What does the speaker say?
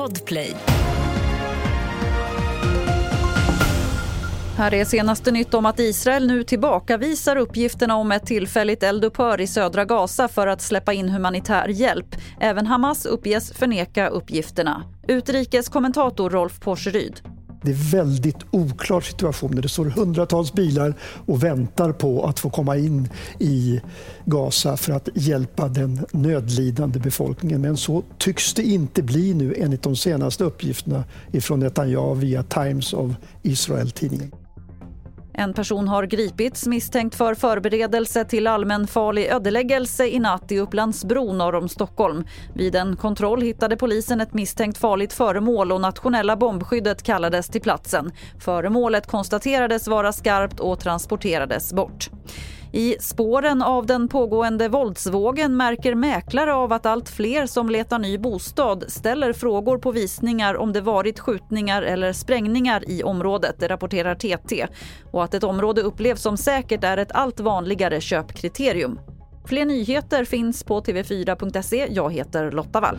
Podplay. Här är senaste nytt om att Israel nu tillbakavisar uppgifterna om ett tillfälligt eldupphör i södra Gaza för att släppa in humanitär hjälp. Även Hamas uppges förneka uppgifterna. Utrikeskommentator Rolf Porseryd. Det är väldigt oklar situation. Det står hundratals bilar och väntar på att få komma in i Gaza för att hjälpa den nödlidande befolkningen. Men så tycks det inte bli nu enligt de senaste uppgifterna ifrån Netanyahu via Times of Israel-tidningen. En person har gripits misstänkt för förberedelse till allmänfarlig ödeläggelse i natt i Upplandsbro norr om Stockholm. Vid en kontroll hittade polisen ett misstänkt farligt föremål och nationella bombskyddet kallades till platsen. Föremålet konstaterades vara skarpt och transporterades bort. I spåren av den pågående våldsvågen märker mäklare av att allt fler som letar ny bostad ställer frågor på visningar om det varit skjutningar eller sprängningar i området, det rapporterar TT. Och att ett område upplevs som säkert är ett allt vanligare köpkriterium. Fler nyheter finns på tv4.se. Jag heter Lotta Wall.